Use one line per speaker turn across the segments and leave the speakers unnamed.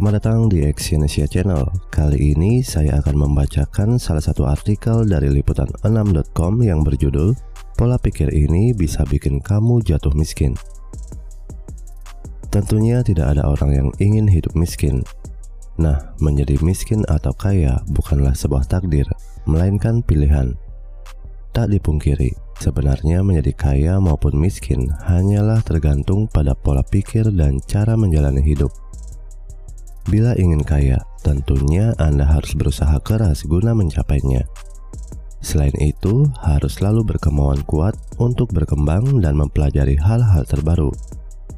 Selamat datang di Exyonesia Channel. Kali ini saya akan membacakan salah satu artikel dari liputan6.com yang berjudul Pola pikir ini bisa bikin kamu jatuh miskin. Tentunya tidak ada orang yang ingin hidup miskin. Nah, menjadi miskin atau kaya bukanlah sebuah takdir, melainkan pilihan. Tak dipungkiri, sebenarnya menjadi kaya maupun miskin hanyalah tergantung pada pola pikir dan cara menjalani hidup. Bila ingin kaya, tentunya Anda harus berusaha keras guna mencapainya. Selain itu, harus selalu berkemauan kuat untuk berkembang dan mempelajari hal-hal terbaru,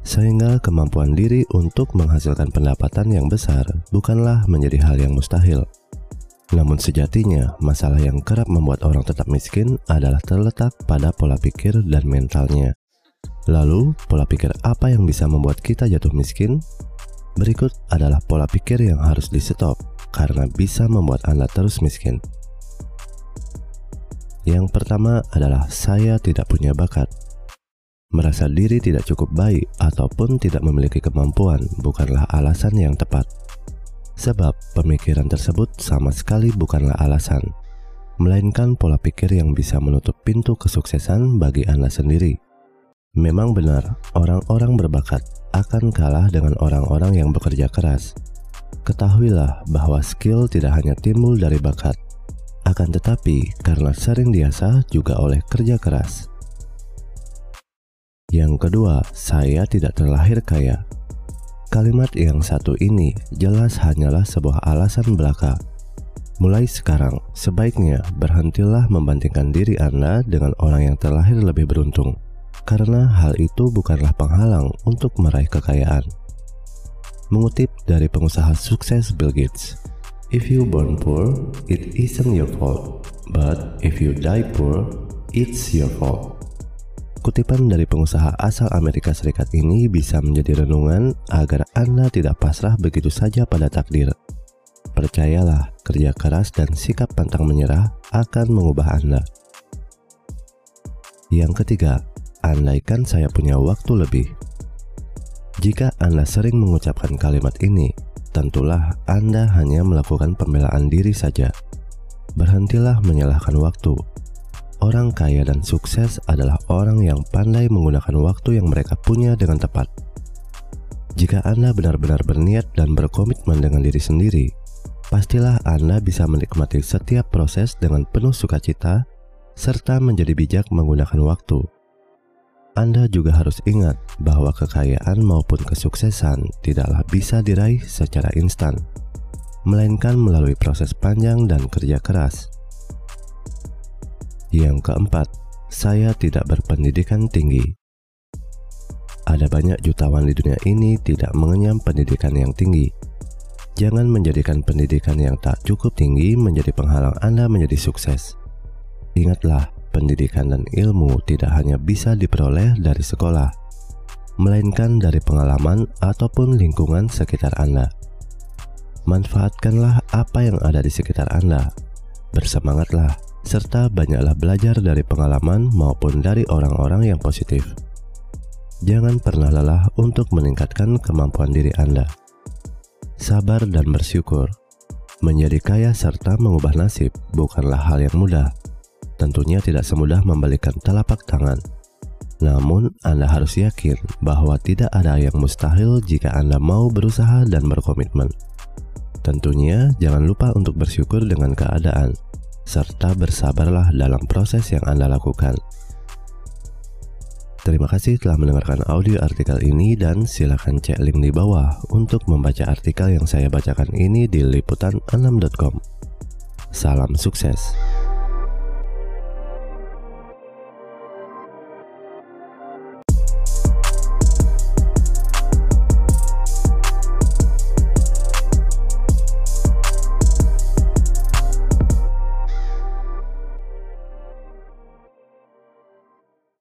sehingga kemampuan diri untuk menghasilkan pendapatan yang besar bukanlah menjadi hal yang mustahil. Namun sejatinya, masalah yang kerap membuat orang tetap miskin adalah terletak pada pola pikir dan mentalnya. Lalu, pola pikir apa yang bisa membuat kita jatuh miskin? Berikut adalah pola pikir yang harus di-stop karena bisa membuat Anda terus miskin. Yang pertama adalah saya tidak punya bakat. Merasa diri tidak cukup baik ataupun tidak memiliki kemampuan bukanlah alasan yang tepat. Sebab pemikiran tersebut sama sekali bukanlah alasan, melainkan pola pikir yang bisa menutup pintu kesuksesan bagi Anda sendiri. Memang benar, orang-orang berbakat akan kalah dengan orang-orang yang bekerja keras. Ketahuilah bahwa skill tidak hanya timbul dari bakat, akan tetapi karena sering diasah juga oleh kerja keras. Yang kedua, saya tidak terlahir kaya. Kalimat yang satu ini jelas hanyalah sebuah alasan belaka. Mulai sekarang, sebaiknya berhentilah membandingkan diri Anda dengan orang yang terlahir lebih beruntung karena hal itu bukanlah penghalang untuk meraih kekayaan. Mengutip dari pengusaha sukses Bill Gates, If you born poor, it isn't your fault, but if you die poor, it's your fault. Kutipan dari pengusaha asal Amerika Serikat ini bisa menjadi renungan agar Anda tidak pasrah begitu saja pada takdir. Percayalah, kerja keras dan sikap pantang menyerah akan mengubah Anda. Yang ketiga, andaikan saya punya waktu lebih. Jika Anda sering mengucapkan kalimat ini, tentulah Anda hanya melakukan pembelaan diri saja. Berhentilah menyalahkan waktu. Orang kaya dan sukses adalah orang yang pandai menggunakan waktu yang mereka punya dengan tepat. Jika Anda benar-benar berniat dan berkomitmen dengan diri sendiri, pastilah Anda bisa menikmati setiap proses dengan penuh sukacita serta menjadi bijak menggunakan waktu. Anda juga harus ingat bahwa kekayaan maupun kesuksesan tidaklah bisa diraih secara instan, melainkan melalui proses panjang dan kerja keras. Yang keempat, saya tidak berpendidikan tinggi. Ada banyak jutawan di dunia ini tidak mengenyam pendidikan yang tinggi. Jangan menjadikan pendidikan yang tak cukup tinggi menjadi penghalang Anda menjadi sukses. Ingatlah, pendidikan dan ilmu tidak hanya bisa diperoleh dari sekolah, melainkan dari pengalaman ataupun lingkungan sekitar Anda. Manfaatkanlah apa yang ada di sekitar Anda. Bersemangatlah, serta banyaklah belajar dari pengalaman maupun dari orang-orang yang positif. Jangan pernah lelah untuk meningkatkan kemampuan diri Anda. Sabar dan bersyukur. Menjadi kaya serta mengubah nasib bukanlah hal yang mudah tentunya tidak semudah membalikan telapak tangan. Namun, Anda harus yakin bahwa tidak ada yang mustahil jika Anda mau berusaha dan berkomitmen. Tentunya, jangan lupa untuk bersyukur dengan keadaan, serta bersabarlah dalam proses yang Anda lakukan. Terima kasih telah mendengarkan audio artikel ini dan silakan cek link di bawah untuk membaca artikel yang saya bacakan ini di liputan6.com. Salam sukses.